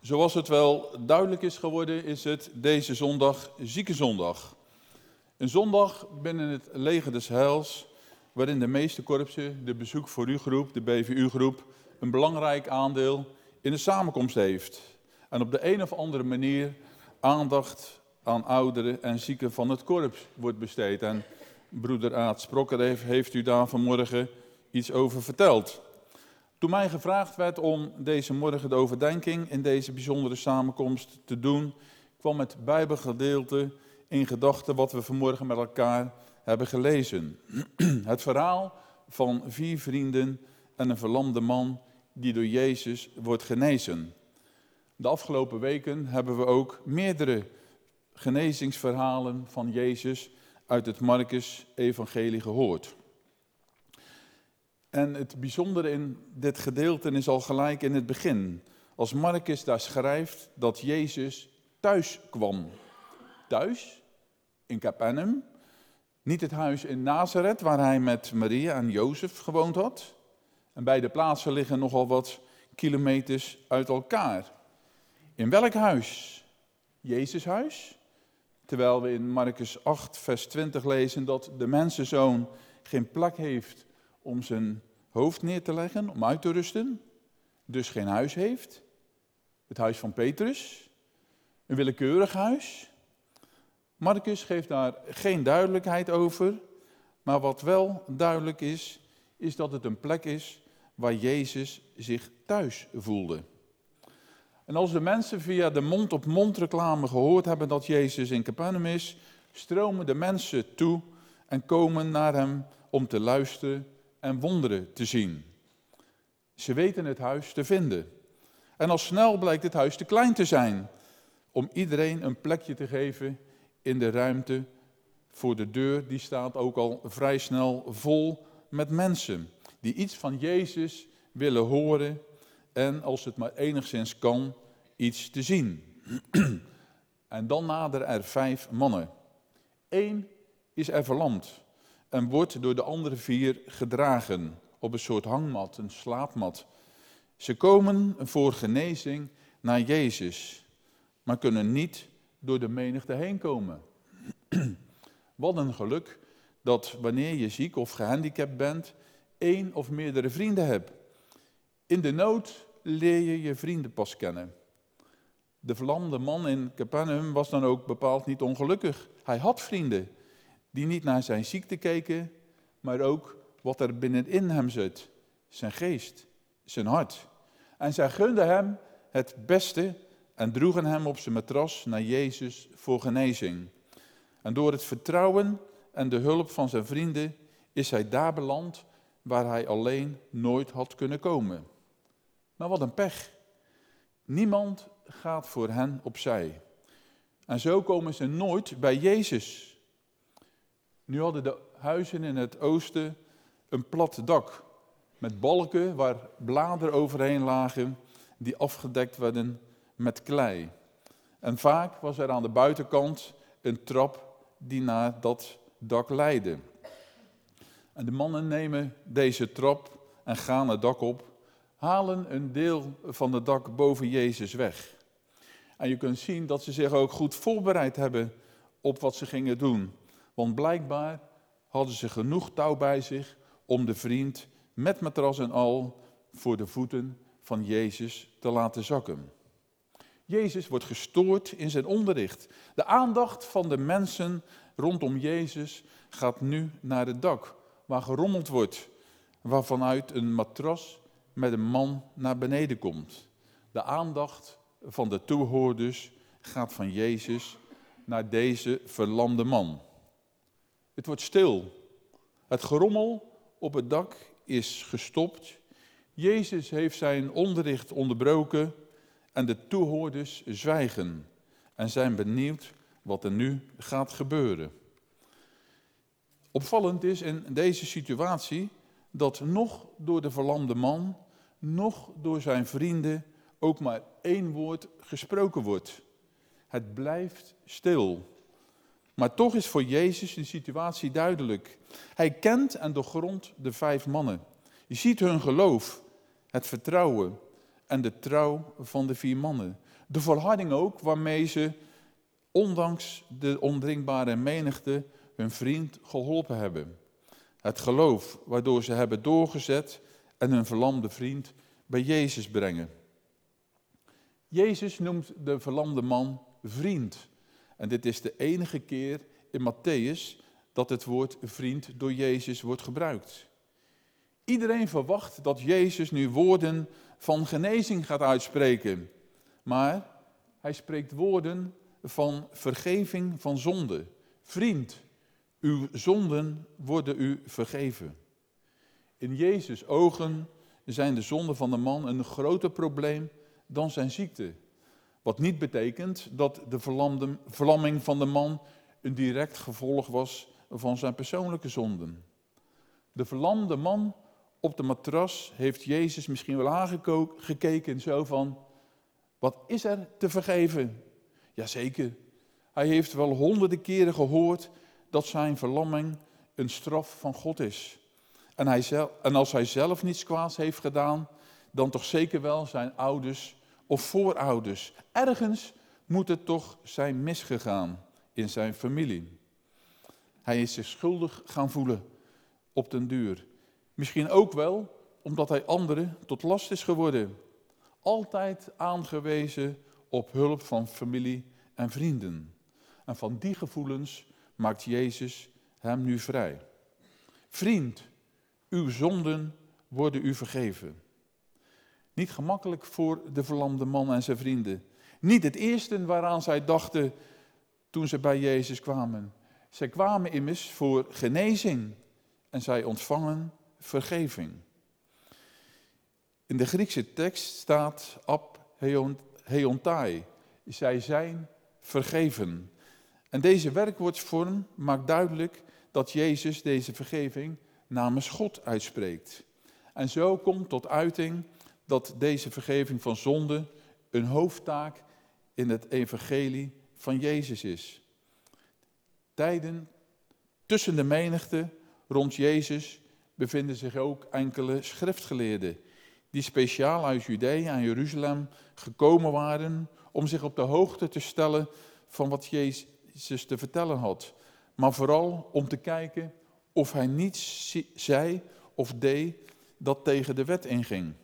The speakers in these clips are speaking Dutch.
Zoals het wel duidelijk is geworden, is het deze zondag Ziekenzondag. Een zondag binnen het leger des heils, waarin de meeste korpsen, de bezoek voor u groep, de BVU-groep, een belangrijk aandeel in de samenkomst heeft. En op de een of andere manier aandacht aan ouderen en zieken van het korps wordt besteed. En broeder Aad Sprokker heeft u daar vanmorgen iets over verteld. Toen mij gevraagd werd om deze morgen de overdenking in deze bijzondere samenkomst te doen, kwam het Bijbelgedeelte in gedachten wat we vanmorgen met elkaar hebben gelezen. Het verhaal van vier vrienden en een verlamde man die door Jezus wordt genezen. De afgelopen weken hebben we ook meerdere genezingsverhalen van Jezus uit het Marcus-evangelie gehoord. En het bijzondere in dit gedeelte is al gelijk in het begin. Als Marcus daar schrijft dat Jezus thuis kwam. Thuis, in Capernaum. Niet het huis in Nazareth waar hij met Maria en Jozef gewoond had. En beide plaatsen liggen nogal wat kilometers uit elkaar. In welk huis? Jezus huis? Terwijl we in Marcus 8, vers 20 lezen dat de mensenzoon geen plek heeft om zijn hoofd neer te leggen, om uit te rusten, dus geen huis heeft. Het huis van Petrus, een willekeurig huis. Marcus geeft daar geen duidelijkheid over, maar wat wel duidelijk is, is dat het een plek is waar Jezus zich thuis voelde. En als de mensen via de mond-op-mond reclame gehoord hebben dat Jezus in Capernaum is, stromen de mensen toe en komen naar hem om te luisteren en wonderen te zien. Ze weten het huis te vinden. En al snel blijkt het huis te klein te zijn om iedereen een plekje te geven in de ruimte voor de deur. Die staat ook al vrij snel vol met mensen die iets van Jezus willen horen en als het maar enigszins kan, iets te zien. en dan naderen er vijf mannen. Eén is er verlamd en wordt door de andere vier gedragen op een soort hangmat, een slaapmat. Ze komen voor genezing naar Jezus, maar kunnen niet door de menigte heen komen. Wat een geluk dat wanneer je ziek of gehandicapt bent, één of meerdere vrienden hebt. In de nood leer je je vrienden pas kennen. De verlamde man in Capernaum was dan ook bepaald niet ongelukkig. Hij had vrienden die niet naar zijn ziekte keken, maar ook wat er binnenin hem zit. Zijn geest, zijn hart. En zij gunden hem het beste en droegen hem op zijn matras naar Jezus voor genezing. En door het vertrouwen en de hulp van zijn vrienden is hij daar beland waar hij alleen nooit had kunnen komen. Maar wat een pech. Niemand gaat voor hen opzij. En zo komen ze nooit bij Jezus. Nu hadden de huizen in het oosten een plat dak met balken waar bladeren overheen lagen die afgedekt werden met klei. En vaak was er aan de buitenkant een trap die naar dat dak leidde. En de mannen nemen deze trap en gaan het dak op, halen een deel van het dak boven Jezus weg. En je kunt zien dat ze zich ook goed voorbereid hebben op wat ze gingen doen. Want blijkbaar hadden ze genoeg touw bij zich om de vriend met matras en al voor de voeten van Jezus te laten zakken. Jezus wordt gestoord in zijn onderricht. De aandacht van de mensen rondom Jezus gaat nu naar het dak, waar gerommeld wordt, waarvanuit een matras met een man naar beneden komt. De aandacht van de toehoorders gaat van Jezus naar deze verlamde man. Het wordt stil. Het gerommel op het dak is gestopt. Jezus heeft zijn onderricht onderbroken en de toehoorders zwijgen en zijn benieuwd wat er nu gaat gebeuren. Opvallend is in deze situatie dat nog door de verlamde man, nog door zijn vrienden ook maar één woord gesproken wordt. Het blijft stil. Maar toch is voor Jezus de situatie duidelijk. Hij kent en doorgrondt de vijf mannen. Je ziet hun geloof, het vertrouwen en de trouw van de vier mannen. De volharding ook waarmee ze, ondanks de ondringbare menigte, hun vriend geholpen hebben. Het geloof waardoor ze hebben doorgezet en hun verlamde vriend bij Jezus brengen. Jezus noemt de verlamde man vriend. En dit is de enige keer in Matthäus dat het woord vriend door Jezus wordt gebruikt. Iedereen verwacht dat Jezus nu woorden van genezing gaat uitspreken. Maar hij spreekt woorden van vergeving van zonde. Vriend, uw zonden worden u vergeven. In Jezus' ogen zijn de zonden van de man een groter probleem dan zijn ziekte. Wat niet betekent dat de verlamming van de man een direct gevolg was van zijn persoonlijke zonden. De verlamde man op de matras heeft Jezus misschien wel aangekeken zo van, wat is er te vergeven? Jazeker, hij heeft wel honderden keren gehoord dat zijn verlamming een straf van God is. En, hij zelf, en als hij zelf niets kwaads heeft gedaan, dan toch zeker wel zijn ouders of voorouders. Ergens moet het toch zijn misgegaan in zijn familie. Hij is zich schuldig gaan voelen op den duur. Misschien ook wel omdat hij anderen tot last is geworden. Altijd aangewezen op hulp van familie en vrienden. En van die gevoelens maakt Jezus hem nu vrij. Vriend, uw zonden worden u vergeven. Niet gemakkelijk voor de verlamde man en zijn vrienden. Niet het eerste waaraan zij dachten toen ze bij Jezus kwamen. Zij kwamen immers voor genezing en zij ontvangen vergeving. In de Griekse tekst staat ab heontai. Zij zijn vergeven. En deze werkwoordsvorm maakt duidelijk dat Jezus deze vergeving namens God uitspreekt. En zo komt tot uiting dat deze vergeving van zonde een hoofdtaak in het evangelie van Jezus is. Tijden tussen de menigte rond Jezus bevinden zich ook enkele schriftgeleerden die speciaal uit Judea en Jeruzalem gekomen waren om zich op de hoogte te stellen van wat Jezus te vertellen had. Maar vooral om te kijken of hij niets zei of deed dat tegen de wet inging.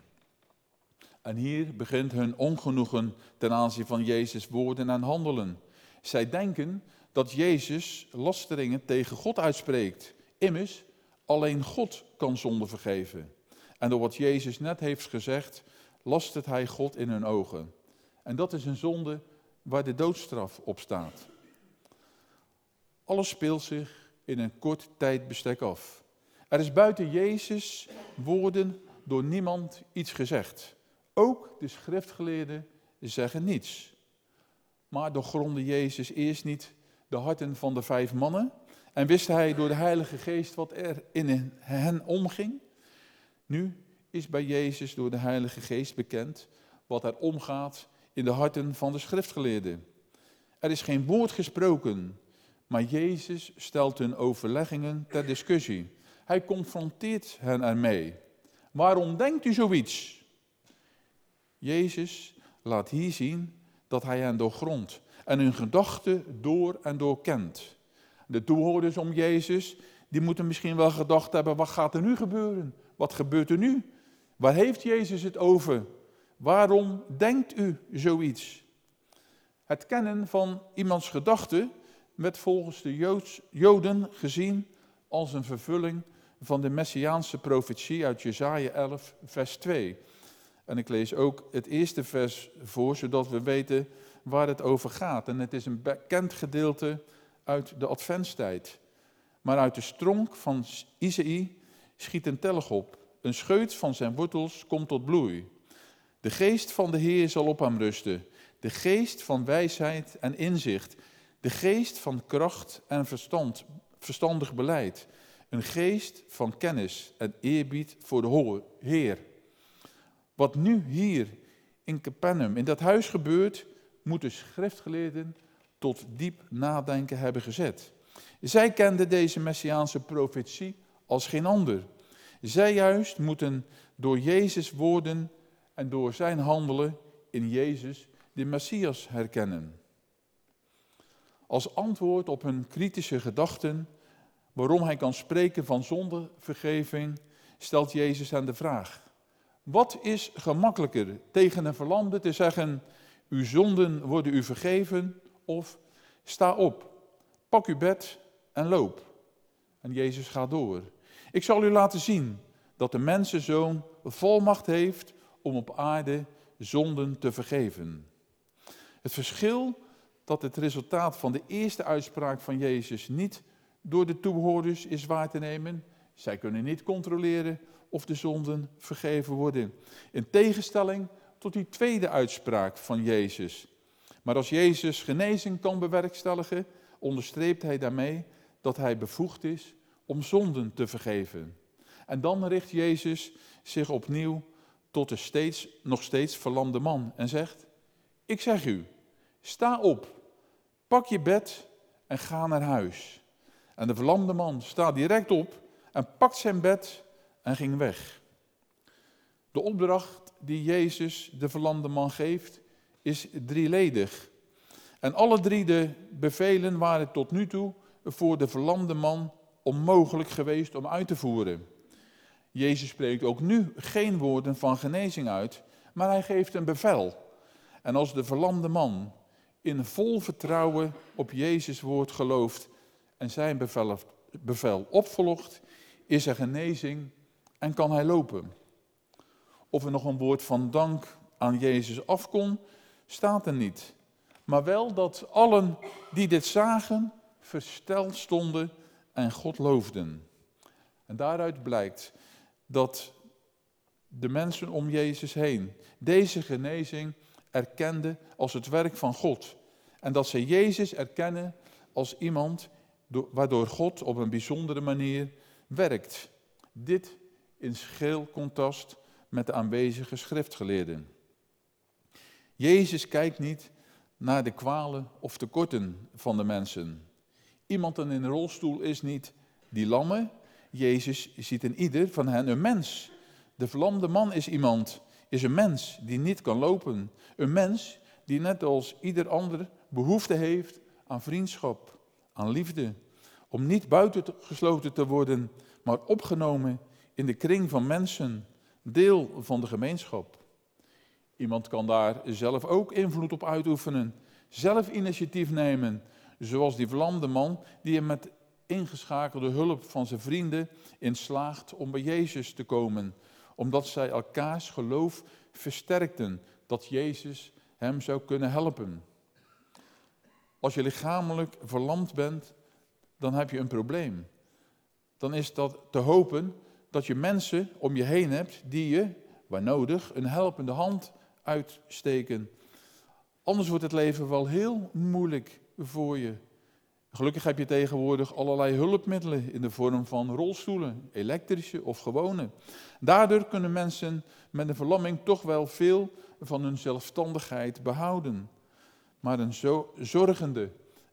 En hier begint hun ongenoegen ten aanzien van Jezus' woorden en handelen. Zij denken dat Jezus lasteringen tegen God uitspreekt. Immers, alleen God kan zonde vergeven. En door wat Jezus net heeft gezegd, lastert hij God in hun ogen. En dat is een zonde waar de doodstraf op staat. Alles speelt zich in een kort tijdbestek af. Er is buiten Jezus woorden door niemand iets gezegd. Ook de schriftgeleerden zeggen niets. Maar doorgronde Jezus eerst niet de harten van de vijf mannen en wist hij door de Heilige Geest wat er in hen omging? Nu is bij Jezus door de Heilige Geest bekend wat er omgaat in de harten van de schriftgeleerden. Er is geen woord gesproken, maar Jezus stelt hun overleggingen ter discussie. Hij confronteert hen ermee. Waarom denkt u zoiets? Jezus laat hier zien dat hij hen doorgrondt en hun gedachten door en door kent. De toehoorders om Jezus, die moeten misschien wel gedacht hebben, wat gaat er nu gebeuren? Wat gebeurt er nu? Waar heeft Jezus het over? Waarom denkt u zoiets? Het kennen van iemands gedachten werd volgens de Joden gezien als een vervulling van de messiaanse profetie uit Jesaja 11, vers 2. En ik lees ook het eerste vers voor, zodat we weten waar het over gaat. En het is een bekend gedeelte uit de adventstijd. Maar uit de stronk van Isaïe schiet een telg op. Een scheut van zijn wortels komt tot bloei. De geest van de Heer zal op hem rusten. De geest van wijsheid en inzicht. De geest van kracht en verstand, verstandig beleid. Een geest van kennis en eerbied voor de Heer. Wat nu hier in Capernaum, in dat huis gebeurt, moeten schriftgeleerden tot diep nadenken hebben gezet. Zij kenden deze messiaanse profetie als geen ander. Zij juist moeten door Jezus woorden en door zijn handelen in Jezus de Messias herkennen. Als antwoord op hun kritische gedachten waarom hij kan spreken van zondevergeving, stelt Jezus aan de vraag: Wat is gemakkelijker tegen een verlamde te zeggen: Uw zonden worden u vergeven? Of sta op, pak uw bed en loop. En Jezus gaat door. Ik zal u laten zien dat de mensenzoon volmacht heeft om op aarde zonden te vergeven. Het verschil dat het resultaat van de eerste uitspraak van Jezus niet door de toehoorders is waar te nemen. Zij kunnen niet controleren of de zonden vergeven worden. In tegenstelling tot die tweede uitspraak van Jezus. Maar als Jezus genezing kan bewerkstelligen, onderstreept hij daarmee dat hij bevoegd is om zonden te vergeven. En dan richt Jezus zich opnieuw tot de steeds, nog steeds verlamde man en zegt: Ik zeg u, sta op, pak je bed en ga naar huis. En de verlamde man staat direct op en pakt zijn bed en ging weg. De opdracht die Jezus de verlamde man geeft is drieledig. En alle drie de bevelen waren tot nu toe voor de verlamde man onmogelijk geweest om uit te voeren. Jezus spreekt ook nu geen woorden van genezing uit, maar hij geeft een bevel. En als de verlamde man in vol vertrouwen op Jezus woord gelooft en zijn bevel, bevel opvolgt, is er genezing en kan hij lopen. Of er nog een woord van dank aan Jezus afkon, staat er niet. Maar wel dat allen die dit zagen versteld stonden en God loofden. En daaruit blijkt dat de mensen om Jezus heen deze genezing erkenden als het werk van God. En dat ze Jezus erkennen als iemand waardoor God op een bijzondere manier werkt. Dit in scheel contrast met de aanwezige schriftgeleerden. Jezus kijkt niet naar de kwalen of tekorten van de mensen. Iemand in een rolstoel is niet die lamme. Jezus ziet in ieder van hen een mens. De verlamde man is iemand, is een mens die niet kan lopen. Een mens die net als ieder ander behoefte heeft aan vriendschap, aan liefde, om niet buitengesloten te worden, maar opgenomen in de kring van mensen, deel van de gemeenschap. Iemand kan daar zelf ook invloed op uitoefenen, zelf initiatief nemen, zoals die verlamde man die er met ingeschakelde hulp van zijn vrienden in slaagt om bij Jezus te komen, omdat zij elkaars geloof versterkten dat Jezus hem zou kunnen helpen. Als je lichamelijk verlamd bent, dan heb je een probleem. Dan is dat te hopen dat je mensen om je heen hebt die je, waar nodig, een helpende hand uitsteken. Anders wordt het leven wel heel moeilijk voor je. Gelukkig heb je tegenwoordig allerlei hulpmiddelen in de vorm van rolstoelen, elektrische of gewone. Daardoor kunnen mensen met een verlamming toch wel veel van hun zelfstandigheid behouden. Maar een zo zorgende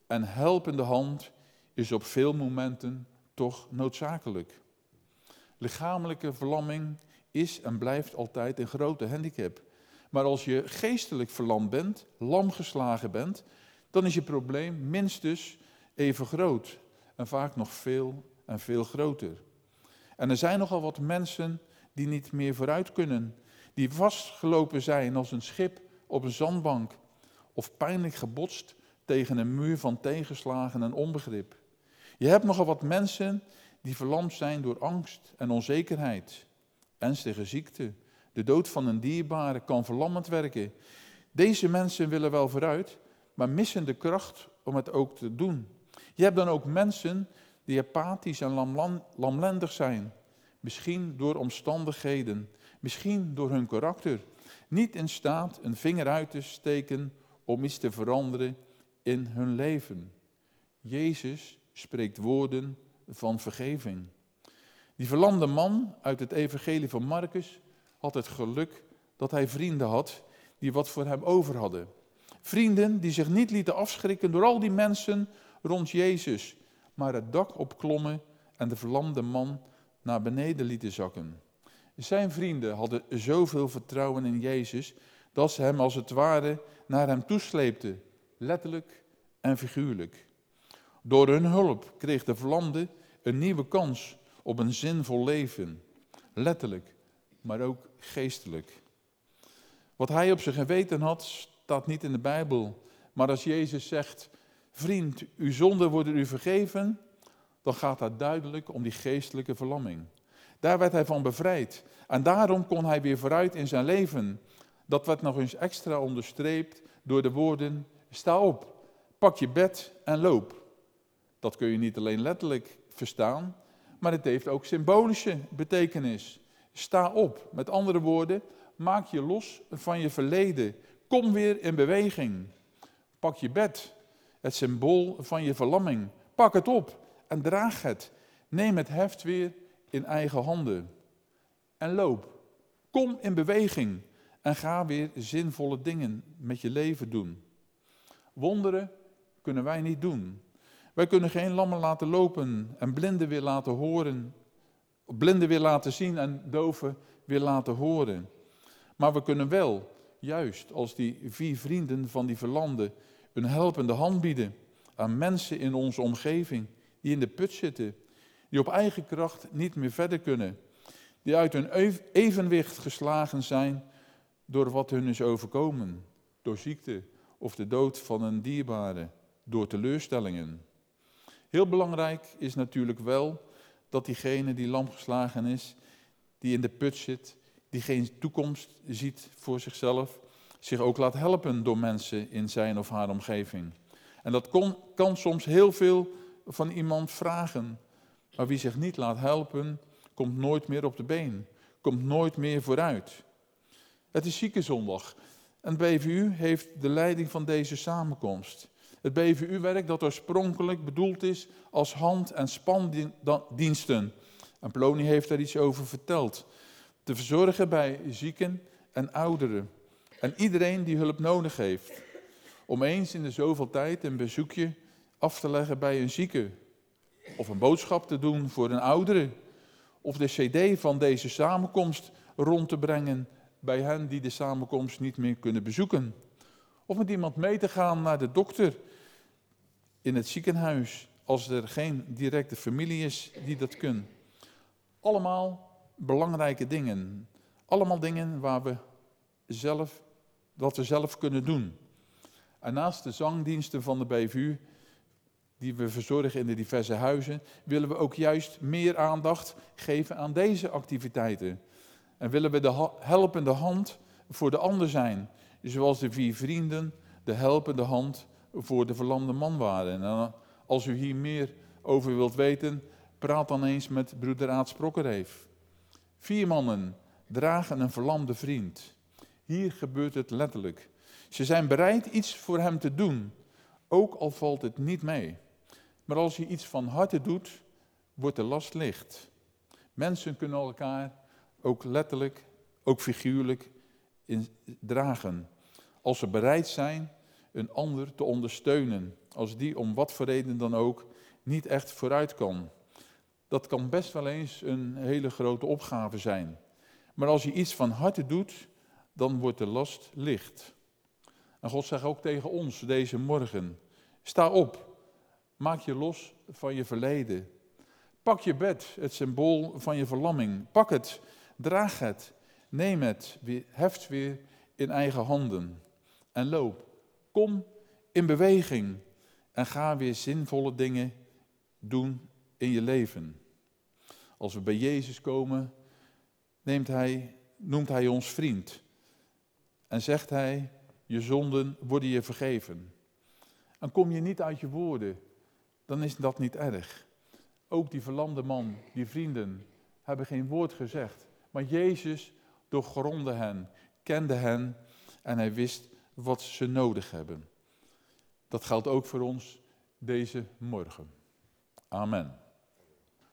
en helpende hand is op veel momenten toch noodzakelijk. Lichamelijke verlamming is en blijft altijd een grote handicap. Maar als je geestelijk verlamd bent, lam geslagen bent, dan is je probleem minstens even groot. En vaak nog veel en veel groter. En er zijn nogal wat mensen die niet meer vooruit kunnen. Die vastgelopen zijn als een schip op een zandbank. Of pijnlijk gebotst tegen een muur van tegenslagen en onbegrip. Je hebt nogal wat mensen die verlamd zijn door angst en onzekerheid. Ernstige ziekte. De dood van een dierbare kan verlammend werken. Deze mensen willen wel vooruit, maar missen de kracht om het ook te doen. Je hebt dan ook mensen die apathisch en lamlendig zijn. Misschien door omstandigheden, misschien door hun karakter. Niet in staat een vinger uit te steken om iets te veranderen in hun leven. Jezus spreekt woorden van vergeving. Die verlamde man uit het evangelie van Marcus had het geluk dat hij vrienden had die wat voor hem over hadden. Vrienden die zich niet lieten afschrikken door al die mensen rond Jezus, maar het dak opklommen en de verlamde man naar beneden lieten zakken. Zijn vrienden hadden zoveel vertrouwen in Jezus dat ze hem als het ware naar hem toesleepten, letterlijk en figuurlijk. Door hun hulp kreeg de verlamde een nieuwe kans op een zinvol leven, letterlijk, maar ook geestelijk. Wat hij op zijn geweten had, staat niet in de Bijbel. Maar als Jezus zegt, vriend, uw zonden worden u vergeven, dan gaat dat duidelijk om die geestelijke verlamming. Daar werd hij van bevrijd. En daarom kon hij weer vooruit in zijn leven. Dat werd nog eens extra onderstreept door de woorden: sta op, pak je bed en loop. Dat kun je niet alleen letterlijk verstaan, maar het heeft ook symbolische betekenis. Sta op, met andere woorden, maak je los van je verleden. Kom weer in beweging. Pak je bed, het symbool van je verlamming. Pak het op en draag het. Neem het heft weer in eigen handen. En loop. Kom in beweging en ga weer zinvolle dingen met je leven doen. Wonderen kunnen wij niet doen. Wij kunnen geen lammen laten lopen en blinden weer laten horen, blinden weer laten zien en doven weer laten horen. Maar we kunnen wel, juist als die vier vrienden van die verlanden, een helpende hand bieden aan mensen in onze omgeving die in de put zitten, die op eigen kracht niet meer verder kunnen, die uit hun evenwicht geslagen zijn door wat hun is overkomen, door ziekte of de dood van een dierbare, door teleurstellingen. Heel belangrijk is natuurlijk wel dat diegene die lam geslagen is, die in de put zit, die geen toekomst ziet voor zichzelf, zich ook laat helpen door mensen in zijn of haar omgeving. En dat kon, kan soms heel veel van iemand vragen. Maar wie zich niet laat helpen, komt nooit meer op de been, komt nooit meer vooruit. Het is ziekenzondag en BVU heeft de leiding van deze samenkomst. Het BVU-werk dat oorspronkelijk bedoeld is als hand- en spandiensten. En Plony heeft daar iets over verteld. Te verzorgen bij zieken en ouderen. En iedereen die hulp nodig heeft. Om eens in de zoveel tijd een bezoekje af te leggen bij een zieke. Of een boodschap te doen voor een oudere. Of de cd van deze samenkomst rond te brengen bij hen die de samenkomst niet meer kunnen bezoeken. Of met iemand mee te gaan naar de dokter in het ziekenhuis als er geen directe familie is die dat kan. Allemaal belangrijke dingen. Allemaal dingen waar we zelf, wat we zelf kunnen doen. En naast de zangdiensten van de BVU, die we verzorgen in de diverse huizen, willen we ook juist meer aandacht geven aan deze activiteiten. En willen we de helpende hand voor de ander zijn, zoals de vier vrienden de helpende hand voor de verlamde man waren. En als u hier meer over wilt weten, praat dan eens met broeder Aad Sprokkerheef. Vier mannen dragen een verlamde vriend. Hier gebeurt het letterlijk. Ze zijn bereid iets voor hem te doen, ook al valt het niet mee. Maar als je iets van harte doet, wordt de last licht. Mensen kunnen elkaar ook letterlijk, ook figuurlijk in dragen. Als ze bereid zijn een ander te ondersteunen, als die om wat voor reden dan ook niet echt vooruit kan. Dat kan best wel eens een hele grote opgave zijn. Maar als je iets van harte doet, dan wordt de last licht. En God zegt ook tegen ons deze morgen: sta op, maak je los van je verleden. Pak je bed, het symbool van je verlamming. Pak het, draag het, neem het, heft weer in eigen handen en loop. Kom in beweging en ga weer zinvolle dingen doen in je leven. Als we bij Jezus komen, neemt hij, noemt Hij ons vriend en zegt Hij, je zonden worden je vergeven. En kom je niet uit je woorden, dan is dat niet erg. Ook die verlamde man, die vrienden, hebben geen woord gezegd. Maar Jezus doorgronde hen, kende hen en hij wist wat ze nodig hebben. Dat geldt ook voor ons deze morgen. Amen.